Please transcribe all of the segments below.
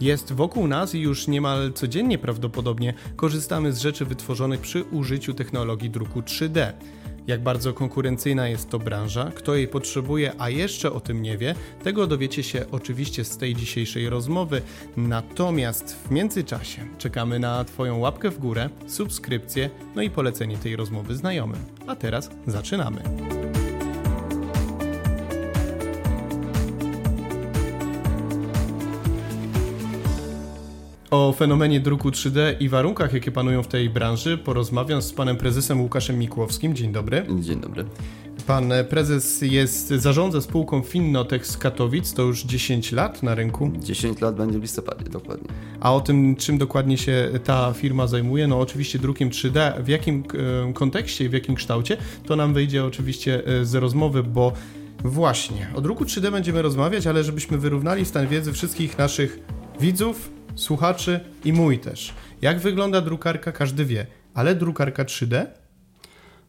Jest wokół nas i już niemal codziennie prawdopodobnie korzystamy z rzeczy wytworzonych przy użyciu technologii druku 3D. Jak bardzo konkurencyjna jest to branża, kto jej potrzebuje, a jeszcze o tym nie wie, tego dowiecie się oczywiście z tej dzisiejszej rozmowy. Natomiast w międzyczasie czekamy na Twoją łapkę w górę, subskrypcję, no i polecenie tej rozmowy znajomym. A teraz zaczynamy. O fenomenie druku 3D i warunkach, jakie panują w tej branży, porozmawiam z panem prezesem Łukaszem Mikłowskim. Dzień dobry. Dzień dobry. Pan prezes jest, zarządza spółką Finnotech z Katowic, to już 10 lat na rynku. 10 lat będzie w listopadzie, dokładnie. A o tym, czym dokładnie się ta firma zajmuje, no oczywiście drukiem 3D, w jakim e, kontekście i w jakim kształcie, to nam wyjdzie oczywiście e, z rozmowy, bo właśnie o druku 3D będziemy rozmawiać, ale żebyśmy wyrównali stan wiedzy wszystkich naszych widzów, słuchaczy i mój też. Jak wygląda drukarka, każdy wie, ale drukarka 3D?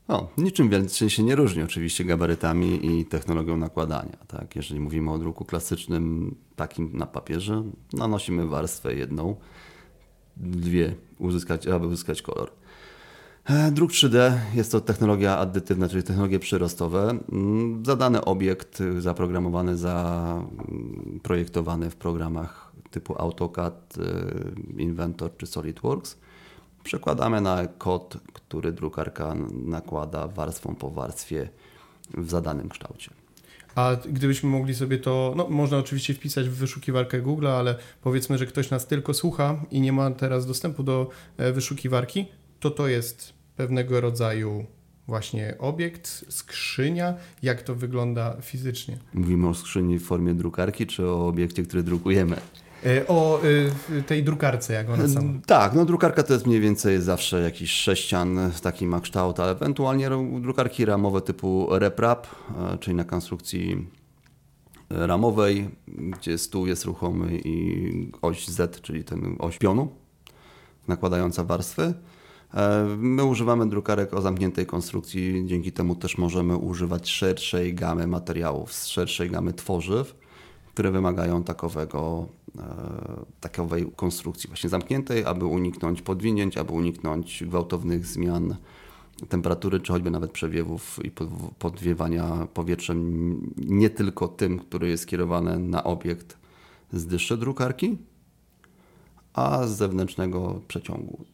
No, niczym więcej się nie różni oczywiście gabarytami i technologią nakładania. Tak? Jeżeli mówimy o druku klasycznym, takim na papierze, nanosimy warstwę jedną, dwie, uzyskać, aby uzyskać kolor. E, druk 3D jest to technologia addytywna, czyli technologie przyrostowe. Mm, Zadany obiekt zaprogramowany, zaprojektowany w programach typu AutoCAD, y, Inventor czy SolidWorks. Przekładamy na kod, który drukarka nakłada warstwą po warstwie w zadanym kształcie. A gdybyśmy mogli sobie to, no można oczywiście wpisać w wyszukiwarkę Google, ale powiedzmy, że ktoś nas tylko słucha i nie ma teraz dostępu do e, wyszukiwarki, to to jest pewnego rodzaju właśnie obiekt, skrzynia, jak to wygląda fizycznie. Mówimy o skrzyni w formie drukarki, czy o obiekcie, który drukujemy? E, o y, tej drukarce, jak ona sama. Tak, no drukarka to jest mniej więcej zawsze jakiś sześcian, taki ma kształt, ale ewentualnie drukarki ramowe typu RepRap, e, czyli na konstrukcji ramowej, gdzie stół jest ruchomy i oś Z, czyli ten oś pionu nakładająca warstwy. E, my używamy drukarek o zamkniętej konstrukcji, dzięki temu też możemy używać szerszej gamy materiałów, szerszej gamy tworzyw które wymagają takowego, e, takowej konstrukcji właśnie zamkniętej, aby uniknąć podwinięć, aby uniknąć gwałtownych zmian temperatury, czy choćby nawet przewiewów i podwiewania powietrzem nie tylko tym, który jest skierowany na obiekt z dyszy drukarki, a z zewnętrznego przeciągu.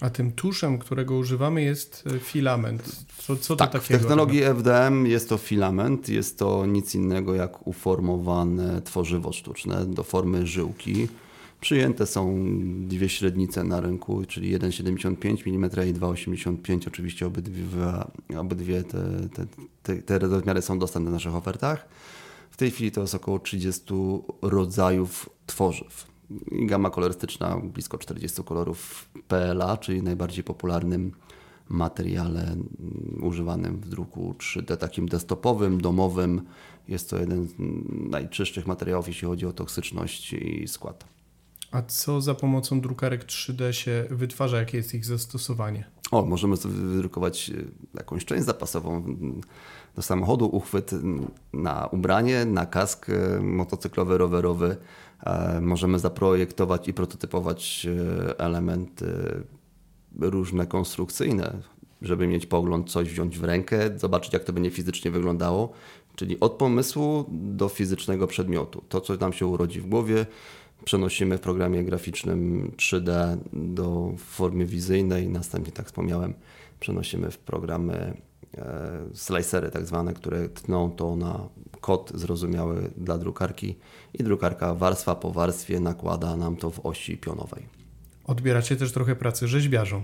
A tym tuszem, którego używamy jest e, filament. Co, co tak, to takiego? W technologii FDM jest to filament, jest to nic innego jak uformowane tworzywo sztuczne do formy żyłki. Przyjęte są dwie średnice na rynku, czyli 1,75 mm i 2,85 Oczywiście obydwie, obydwie te, te, te, te rozmiary są dostępne w naszych ofertach. W tej chwili to jest około 30 rodzajów tworzyw gama kolorystyczna blisko 40 kolorów PLA, czyli najbardziej popularnym materiale mm, używanym w druku 3D, takim desktopowym, domowym. Jest to jeden z najczystszych materiałów, jeśli chodzi o toksyczność i skład. A co za pomocą drukarek 3D się wytwarza? Jakie jest ich zastosowanie? O, możemy sobie wydrukować e, jakąś część zapasową mm, do samochodu, uchwyt na ubranie, na kask e, motocyklowy, rowerowy, możemy zaprojektować i prototypować e, elementy różne konstrukcyjne, żeby mieć pogląd, coś wziąć w rękę, zobaczyć jak to będzie fizycznie wyglądało. Czyli od pomysłu do fizycznego przedmiotu. To, co nam się urodzi w głowie, przenosimy w programie graficznym 3D do formy wizyjnej, następnie, tak wspomniałem, przenosimy w programy e, slicery tak zwane, które tną to na kod zrozumiały dla drukarki i drukarka warstwa po warstwie nakłada nam to w osi pionowej. Odbieracie też trochę pracy rzeźbiarzom.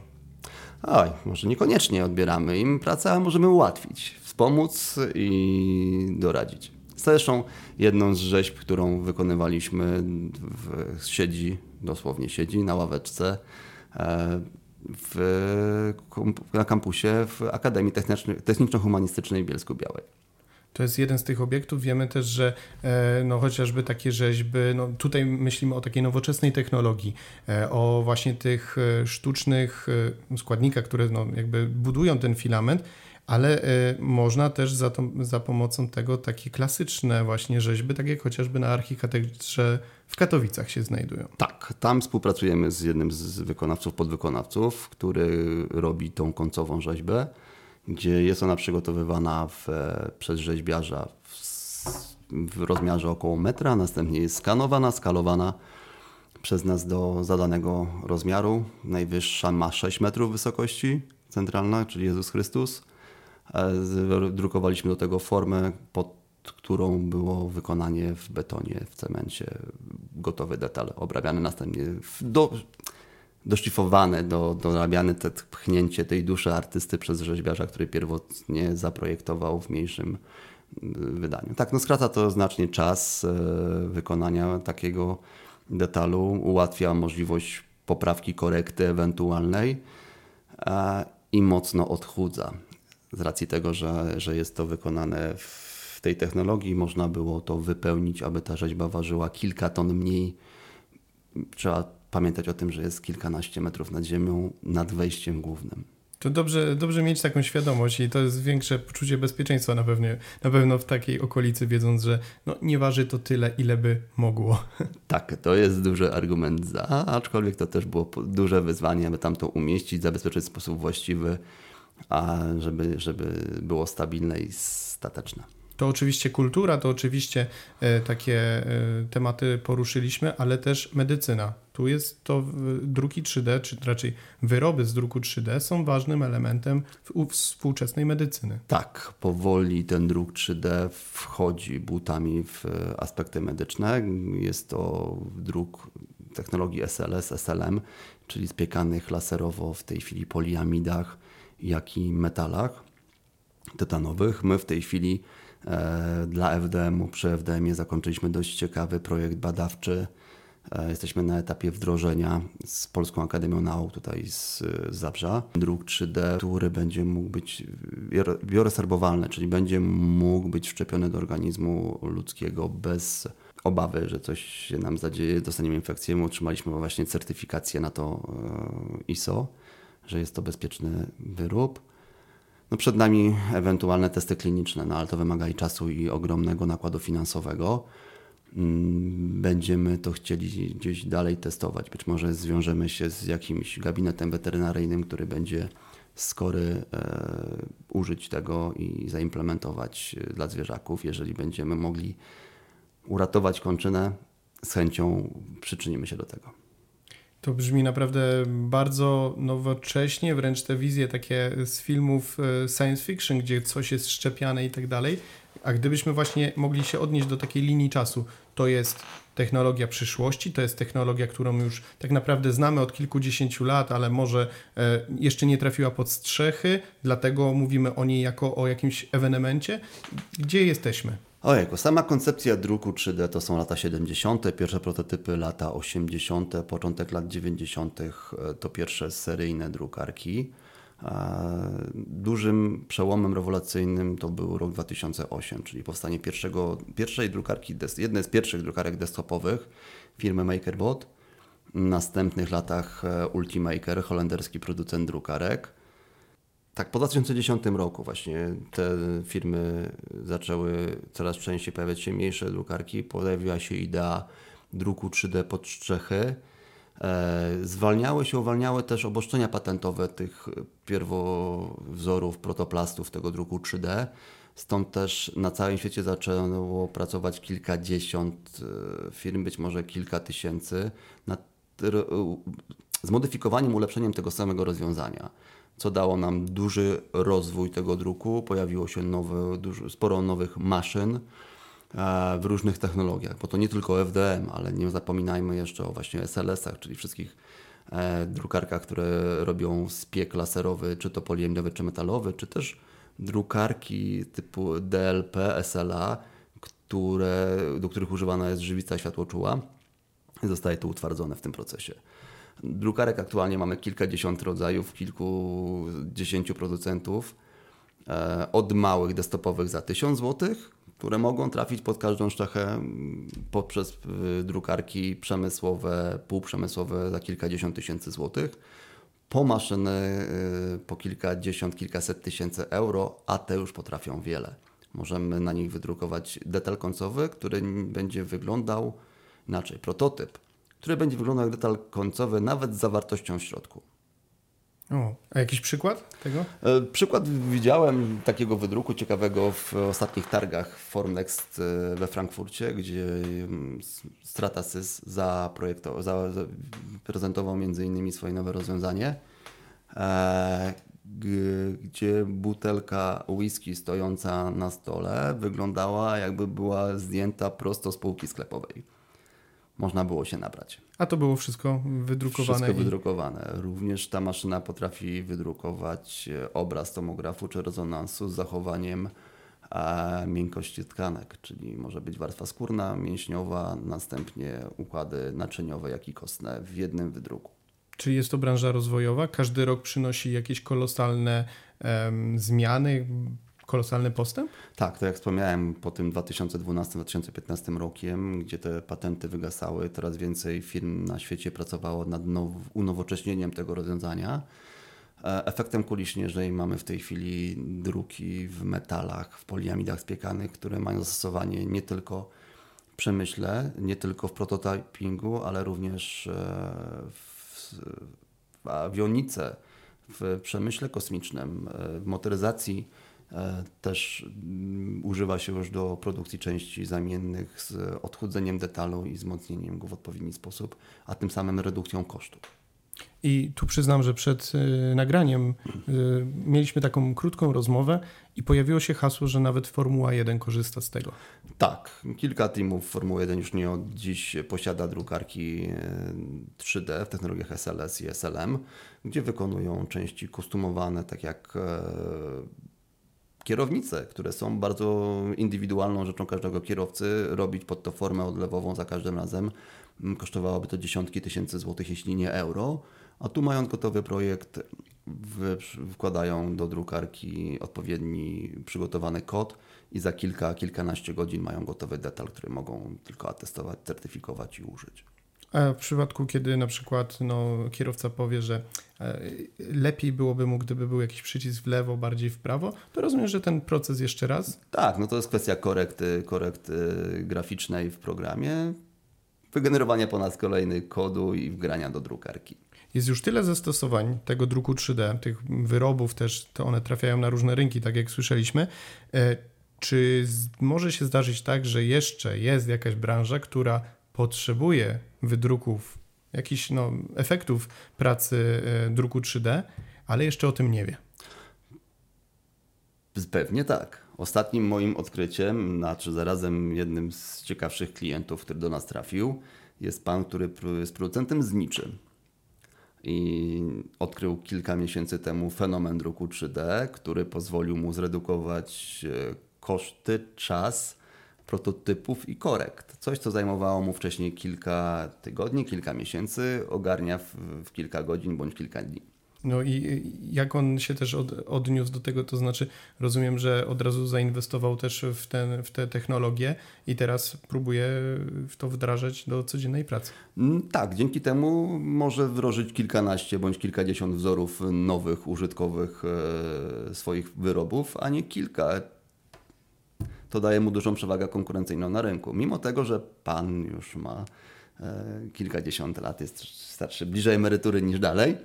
Oj, może niekoniecznie odbieramy im pracę, a możemy ułatwić, wspomóc i doradzić. Zresztą jedną z rzeźb, którą wykonywaliśmy w, siedzi, dosłownie siedzi na ławeczce e, w, na kampusie w Akademii Techniczno-Humanistycznej w Bielsku Białej. To jest jeden z tych obiektów. Wiemy też, że e, no, chociażby takie rzeźby, no, tutaj myślimy o takiej nowoczesnej technologii, e, o właśnie tych e, sztucznych składnikach, które no, jakby budują ten filament, ale można też za, to, za pomocą tego takie klasyczne właśnie rzeźby, tak jak chociażby na archikatedrze w Katowicach się znajdują. Tak, tam współpracujemy z jednym z wykonawców, podwykonawców, który robi tą końcową rzeźbę, gdzie jest ona przygotowywana w, przez rzeźbiarza w, w rozmiarze około metra, następnie jest skanowana, skalowana przez nas do zadanego rozmiaru. Najwyższa ma 6 metrów wysokości, centralna, czyli Jezus Chrystus. Drukowaliśmy do tego formę, pod którą było wykonanie w betonie, w cemencie, gotowy detal, obrabiany następnie, do, doszlifowane, do, dorabiane te pchnięcie tej duszy artysty przez rzeźbiarza, który pierwotnie zaprojektował w mniejszym y, wydaniu. Tak, no skraca to znacznie czas y, wykonania takiego detalu, ułatwia możliwość poprawki, korekty ewentualnej i mocno odchudza. Z racji tego, że, że jest to wykonane w tej technologii, można było to wypełnić, aby ta rzeźba ważyła kilka ton mniej. Trzeba pamiętać o tym, że jest kilkanaście metrów nad ziemią, nad wejściem głównym. To dobrze, dobrze mieć taką świadomość i to jest większe poczucie bezpieczeństwa na pewno, na pewno w takiej okolicy, wiedząc, że no, nie waży to tyle, ile by mogło. Tak, to jest duży argument za, aczkolwiek to też było duże wyzwanie, aby tam to umieścić, zabezpieczyć w sposób właściwy, a żeby, żeby było stabilne i stateczne. To oczywiście kultura, to oczywiście e, takie e, tematy poruszyliśmy, ale też medycyna. Tu jest to druki 3D, czy raczej wyroby z druku 3D są ważnym elementem współczesnej medycyny. Tak, powoli ten druk 3D wchodzi butami w aspekty medyczne. Jest to druk technologii SLS, SLM, czyli spiekanych laserowo w tej chwili poliamidach, jak i metalach tytanowych. My w tej chwili E, dla FDM-u. Przy FDM-ie zakończyliśmy dość ciekawy projekt badawczy. E, jesteśmy na etapie wdrożenia z Polską Akademią Nauk tutaj z Zabrza. Druk 3D, który będzie mógł być bioresorbowalny, czyli będzie mógł być wszczepiony do organizmu ludzkiego bez obawy, że coś się nam zadzieje, dostaniemy infekcję. My otrzymaliśmy właśnie certyfikację na to e, ISO, że jest to bezpieczny wyrób. No przed nami ewentualne testy kliniczne, no ale to wymaga i czasu i ogromnego nakładu finansowego. Mm, będziemy to chcieli gdzieś dalej testować. Być może zwiążemy się z jakimś gabinetem weterynaryjnym, który będzie skory e, użyć tego i zaimplementować e, dla zwierzaków. Jeżeli będziemy mogli uratować kończynę, z chęcią przyczynimy się do tego. To brzmi naprawdę bardzo nowocześnie, wręcz te wizje takie z filmów e, science fiction, gdzie coś jest szczepiane i tak dalej. A gdybyśmy właśnie mogli się odnieść do takiej linii czasu, to jest technologia przyszłości, to jest technologia, którą już tak naprawdę znamy od kilkudziesięciu lat, ale może e, jeszcze nie trafiła pod strzechy, dlatego mówimy o niej jako o jakimś ewenemencie. Gdzie jesteśmy? Ojejku, sama koncepcja druku 3D to są lata 70., pierwsze prototypy lata 80., początek lat 90. E, to pierwsze seryjne drukarki. E, dużym przełomem rewolucyjnym to był rok 2008, czyli powstanie pierwszego, pierwszej drukarki, jednej z pierwszych drukarek desktopowych firmy MakerBot. W następnych latach e, Ultimaker, holenderski producent drukarek tak, po 2010 roku właśnie te firmy zaczęły coraz częściej pojawiać się mniejsze drukarki, pojawiła się idea druku 3D pod strzechy. E, zwalniały się, uwalniały też obostrzenia patentowe tych pierwowzorów, protoplastów tego druku 3D. Stąd też na całym świecie zaczęło pracować kilkadziesiąt e, firm, być może kilka tysięcy, nad zmodyfikowaniem, ulepszeniem tego samego rozwiązania co dało nam duży rozwój tego druku. Pojawiło się nowe, dużo, sporo nowych maszyn e, w różnych technologiach, bo to nie tylko FDM, ale nie zapominajmy jeszcze o właśnie SLS-ach, czyli wszystkich e, drukarkach, które robią spiek laserowy, czy to poliemniowy, czy metalowy, czy też drukarki typu DLP, SLA, które, do których używana jest żywica światłoczuła. Zostaje to utwardzone w tym procesie. Drukarek aktualnie mamy kilkadziesiąt rodzajów, kilkudziesięciu producentów. E, od małych desktopowych za 1000 zł, które mogą trafić pod każdą szczechę poprzez e, drukarki przemysłowe, półprzemysłowe za kilkadziesiąt tysięcy złotych, po maszyny e, po kilkadziesiąt, kilkaset tysięcy euro, a te już potrafią wiele. Możemy na nich wydrukować detal końcowy, który będzie wyglądał Inaczej, prototyp, który będzie wyglądał jak detal końcowy, nawet z zawartością w środku. O, a jakiś przykład tego? E, przykład widziałem takiego wydruku ciekawego w ostatnich targach Formnext e, we Frankfurcie, gdzie mm, Stratasys zaprojektował, zaprezentował między innymi swoje nowe rozwiązanie, e, gdzie butelka whisky stojąca na stole wyglądała jakby była zdjęta prosto z półki sklepowej można było się nabrać. A to było wszystko wydrukowane? Wszystko i... wydrukowane. Również ta maszyna potrafi wydrukować e, obraz tomografu czy rezonansu z zachowaniem e, miękkości tkanek, czyli może być warstwa skórna, mięśniowa, następnie układy naczyniowe, jak i kostne w jednym wydruku. Czy jest to branża rozwojowa? Każdy rok przynosi jakieś kolosalne um, zmiany, kolosalny postęp? Tak, to jak wspomniałem, po tym 2012-2015 rokiem, gdzie te patenty wygasały, coraz więcej firm na świecie pracowało nad now- unowocześnieniem tego rozwiązania. E, efektem kuli śnieżnej mamy w tej chwili druki w metalach, w poliamidach spiekanych, które mają zastosowanie nie tylko w przemyśle, nie tylko w prototypingu, ale również e, w, awionice, w przemyśle kosmicznym, e, w motoryzacji też mm, używa się już do produkcji części zamiennych z odchudzeniem detalu i wzmocnieniem go w odpowiedni sposób, a tym samym redukcją kosztów. I tu przyznam, że przed y, nagraniem y, mieliśmy taką krótką rozmowę i pojawiło się hasło, że nawet Formuła 1 korzysta z tego. Tak, kilka teamów Formuły 1 już nie od dziś posiada drukarki 3D w technologiach SLS i SLM, gdzie wykonują części kustomowane, tak jak kierownice, które są bardzo indywidualną rzeczą każdego kierowcy, robić pod to formę odlewową za każdym razem mm, kosztowałoby to dziesiątki tysięcy złotych, jeśli nie euro. A tu mając gotowy projekt, wkładają do drukarki odpowiedni przygotowany kod i za kilka, kilkanaście godzin mają gotowy detal, który mogą tylko atestować, certyfikować i użyć. A w przypadku, kiedy na przykład no, kierowca powie, że e, lepiej byłoby mu, gdyby był jakiś przycisk w lewo, bardziej w prawo, to rozumiem, że ten proces jeszcze raz? Tak, no to jest kwestia korekty, korekty graficznej w programie, wygenerowania po nas kolejny kodu i wgrania do drukarki. Jest już tyle zastosowań tego druku 3D, tych wyrobów też, to one trafiają na różne rynki, tak jak słyszeliśmy. E, czy może się zdarzyć tak, że jeszcze jest jakaś branża, która potrzebuje wydruków, jakichś no, efektów pracy e, druku 3D, ale jeszcze o tym nie wie. Pewnie tak. Ostatnim moim odkryciem, znaczy zarazem jednym z ciekawszych klientów, który do nas trafił, jest pan, który jest producentem zniczy. I odkrył kilka miesięcy temu fenomen druku 3D, który pozwolił mu zredukować e, koszty, czas prototypów i korekt. Coś, co zajmowało mu wcześniej kilka tygodni, kilka miesięcy, ogarnia w, w kilka godzin bądź kilka dni. No i jak on się też od, odniósł do tego, to znaczy rozumiem, że od razu zainwestował też w, ten, w te technologie i teraz próbuje w to wdrażać do codziennej pracy. Mm, tak, dzięki temu może wdrożyć kilkanaście bądź kilkadziesiąt wzorów nowych, użytkowych e, swoich wyrobów, a nie kilka to daje mu dużą przewagę konkurencyjną na rynku. Mimo tego, że pan już ma e, kilkadziesiąt lat, jest starszy bliżej emerytury niż dalej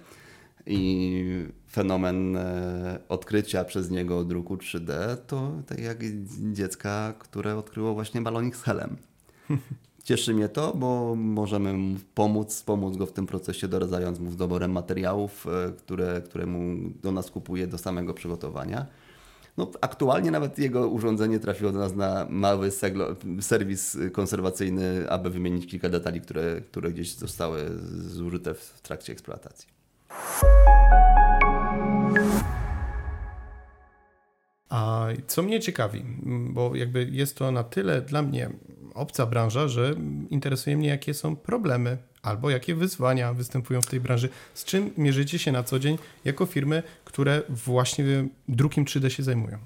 i fenomen e, odkrycia przez niego druku 3D to tak jak dziecka, które odkryło właśnie balonik z helem. Cieszy mnie to, bo możemy mu pomóc, pomóc go w tym procesie, doradzając mu z doborem materiałów, e, które, które mu do nas kupuje do samego przygotowania. No, aktualnie nawet jego urządzenie trafiło do nas na mały seglo, serwis konserwacyjny, aby wymienić kilka detali, które, które gdzieś zostały zużyte w trakcie eksploatacji. A co mnie ciekawi, bo jakby jest to na tyle dla mnie obca branża, że interesuje mnie, jakie są problemy albo jakie wyzwania występują w tej branży. Z czym mierzycie się na co dzień jako firmy, które właśnie drukiem 3D się zajmują?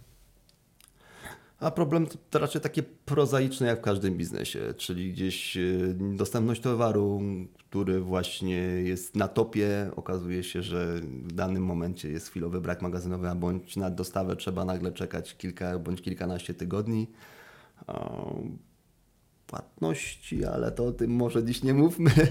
A problem to raczej takie prozaiczne jak w każdym biznesie, czyli gdzieś e, dostępność towaru, który właśnie jest na topie. Okazuje się, że w danym momencie jest chwilowy brak magazynowy, a bądź na dostawę trzeba nagle czekać kilka bądź kilkanaście tygodni płatności, ale to o tym może dziś nie mówmy.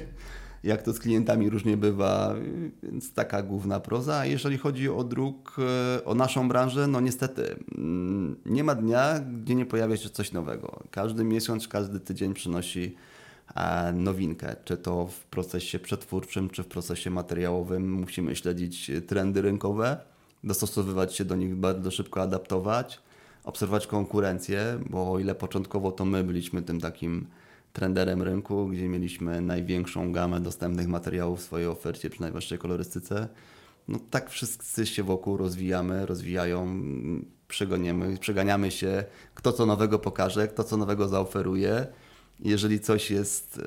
Jak to z klientami różnie bywa, więc taka główna proza. A jeżeli chodzi o druk, e, o naszą branżę, no niestety mm, nie ma dnia, gdzie nie pojawia się coś nowego. Każdy miesiąc, każdy tydzień przynosi e, nowinkę. Czy to w procesie przetwórczym, czy w procesie materiałowym. Musimy śledzić trendy rynkowe, dostosowywać się do nich bardzo szybko, adaptować obserwować konkurencję, bo o ile początkowo to my byliśmy tym takim trenderem rynku, gdzie mieliśmy największą gamę dostępnych materiałów w swojej ofercie przy najwyższej kolorystyce, no tak wszyscy się wokół rozwijamy, rozwijają, przegoniemy, przeganiamy się, kto co nowego pokaże, kto co nowego zaoferuje. Jeżeli coś jest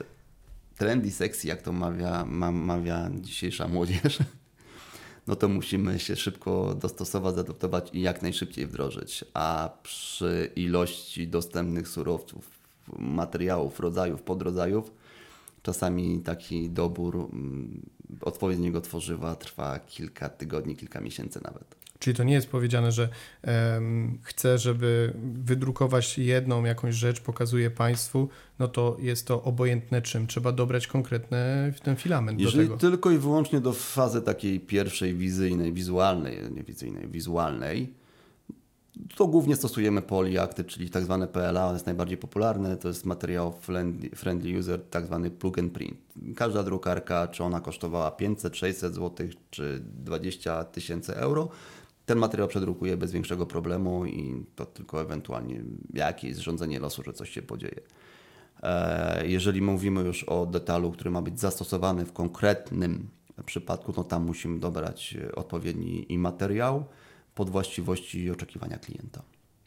trendy, sexy, jak to mawia, mawia dzisiejsza młodzież, no to musimy się szybko dostosować, zaadaptować i jak najszybciej wdrożyć. A przy ilości dostępnych surowców, materiałów, rodzajów, podrodzajów, czasami taki dobór mm, odpowiedniego tworzywa trwa kilka tygodni, kilka miesięcy nawet. Czyli to nie jest powiedziane, że um, chcę, żeby wydrukować jedną jakąś rzecz, pokazuję Państwu, no to jest to obojętne czym. Trzeba dobrać konkretny ten filament Jeżeli do tego. tylko i wyłącznie do fazy takiej pierwszej wizyjnej, wizualnej, nie wizyjnej, wizualnej, to głównie stosujemy polyakty, czyli tak zwane PLA, on jest najbardziej popularny, to jest materiał friendly user, tak zwany plug and print. Każda drukarka, czy ona kosztowała 500, 600 zł, czy 20 tysięcy euro, ten materiał przedrukuje bez większego problemu i to tylko ewentualnie jakieś zrządzenie losu, że coś się podzieje. E, jeżeli mówimy już o detalu, który ma być zastosowany w konkretnym przypadku, to tam musimy dobrać odpowiedni i materiał pod właściwości i oczekiwania klienta.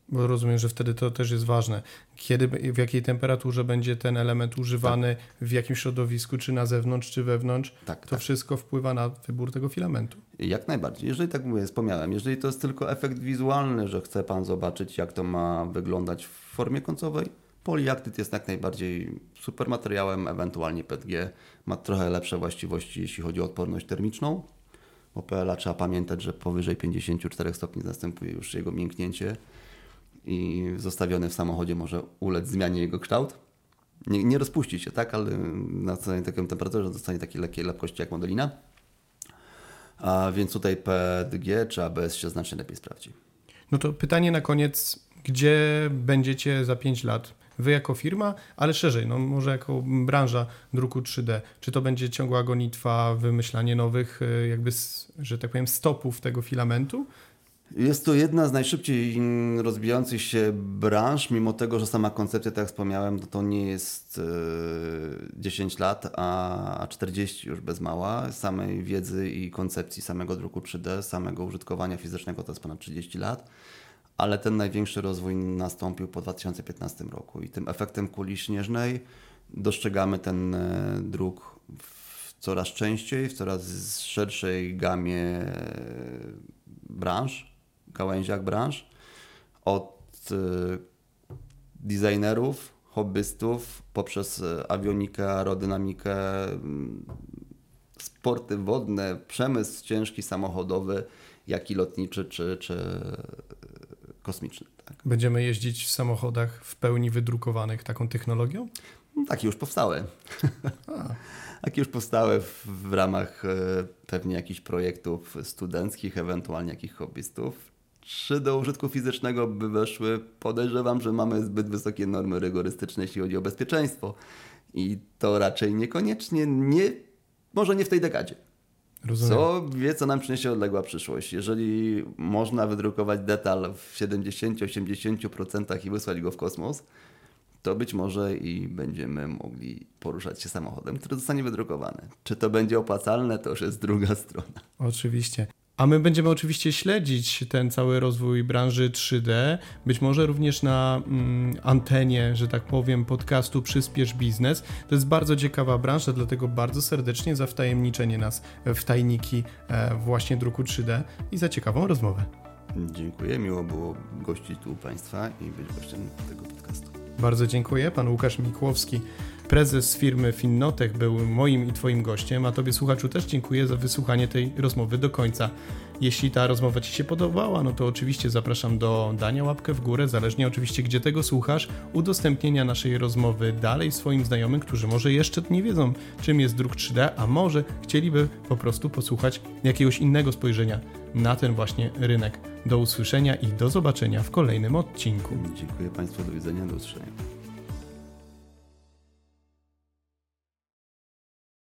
Bo rozumiem, że wtedy to też jest ważne. Kiedy, w jakiej temperaturze będzie ten element używany, tak. w jakim środowisku, czy na zewnątrz, czy wewnątrz, tak, to tak. wszystko wpływa na wybór tego filamentu. Jak najbardziej. Jeżeli tak mówię, wspomniałem, jeżeli to jest tylko efekt wizualny, że chce Pan zobaczyć, jak to ma wyglądać w formie końcowej, poliaktyd jest jak najbardziej super materiałem, ewentualnie PETG ma trochę lepsze właściwości, jeśli chodzi o odporność termiczną. Bo PLA trzeba pamiętać, że powyżej 54 stopni następuje już jego mięknięcie i zostawiony w samochodzie może ulec zmianie jego kształt. Nie, nie rozpuści się, tak, ale na taką temperaturze dostanie takiej lekkiej lepkości jak modelina. A więc tutaj PDG czy ABS się znacznie lepiej sprawdzi. No to pytanie na koniec, gdzie będziecie za 5 lat? Wy jako firma, ale szerzej, no może jako branża druku 3D. Czy to będzie ciągła gonitwa, wymyślanie nowych, y, jakby, że tak powiem, stopów tego filamentu? Jest to jedna z najszybciej rozwijających się branż, mimo tego, że sama koncepcja, tak jak wspomniałem, to nie jest 10 e, lat, a 40 już bez mała. Samej wiedzy i koncepcji samego druku 3D, samego użytkowania fizycznego to jest ponad 30 lat. Ale ten największy rozwój nastąpił po 2015 roku i tym efektem kuli śnieżnej dostrzegamy ten e, druk coraz częściej, w coraz szerszej gamie e, branż gałęziach branż, od y, designerów, hobbystów, poprzez y, awionikę, aerodynamikę, mm, sporty wodne, przemysł ciężki samochodowy, jak i lotniczy czy, czy y, kosmiczny. Tak. Będziemy jeździć w samochodach w pełni wydrukowanych taką technologią? No, takie już powstałe. takie już powstałe w, w ramach pewnie jakichś projektów studenckich, ewentualnie jakichś hobbystów czy do użytku fizycznego by weszły, podejrzewam, że mamy zbyt wysokie normy rygorystyczne, jeśli chodzi o bezpieczeństwo. I to raczej niekoniecznie, nie, może nie w tej dekadzie. Rozumiem. Co wie, co nam przyniesie odległa przyszłość. Jeżeli można wydrukować detal w 70-80% i wysłać go w kosmos, to być może i będziemy mogli poruszać się samochodem, który zostanie wydrukowany. Czy to będzie opłacalne, to już jest druga strona. Oczywiście. A my będziemy oczywiście śledzić ten cały rozwój branży 3D, być może również na mm, antenie, że tak powiem, podcastu Przyspiesz Biznes. To jest bardzo ciekawa branża, dlatego bardzo serdecznie za wtajemniczenie nas w tajniki e, właśnie druku 3D i za ciekawą rozmowę. Dziękuję, miło było gościć tu u Państwa i być gościem tego podcastu. Bardzo dziękuję. Pan Łukasz Mikłowski prezes firmy Finnotech był moim i Twoim gościem, a Tobie słuchaczu też dziękuję za wysłuchanie tej rozmowy do końca. Jeśli ta rozmowa Ci się podobała, no to oczywiście zapraszam do dania łapkę w górę, zależnie oczywiście gdzie tego słuchasz, udostępnienia naszej rozmowy dalej swoim znajomym, którzy może jeszcze nie wiedzą czym jest druk 3D, a może chcieliby po prostu posłuchać jakiegoś innego spojrzenia na ten właśnie rynek. Do usłyszenia i do zobaczenia w kolejnym odcinku. Dziękuję Państwu, do widzenia, do usłyszenia.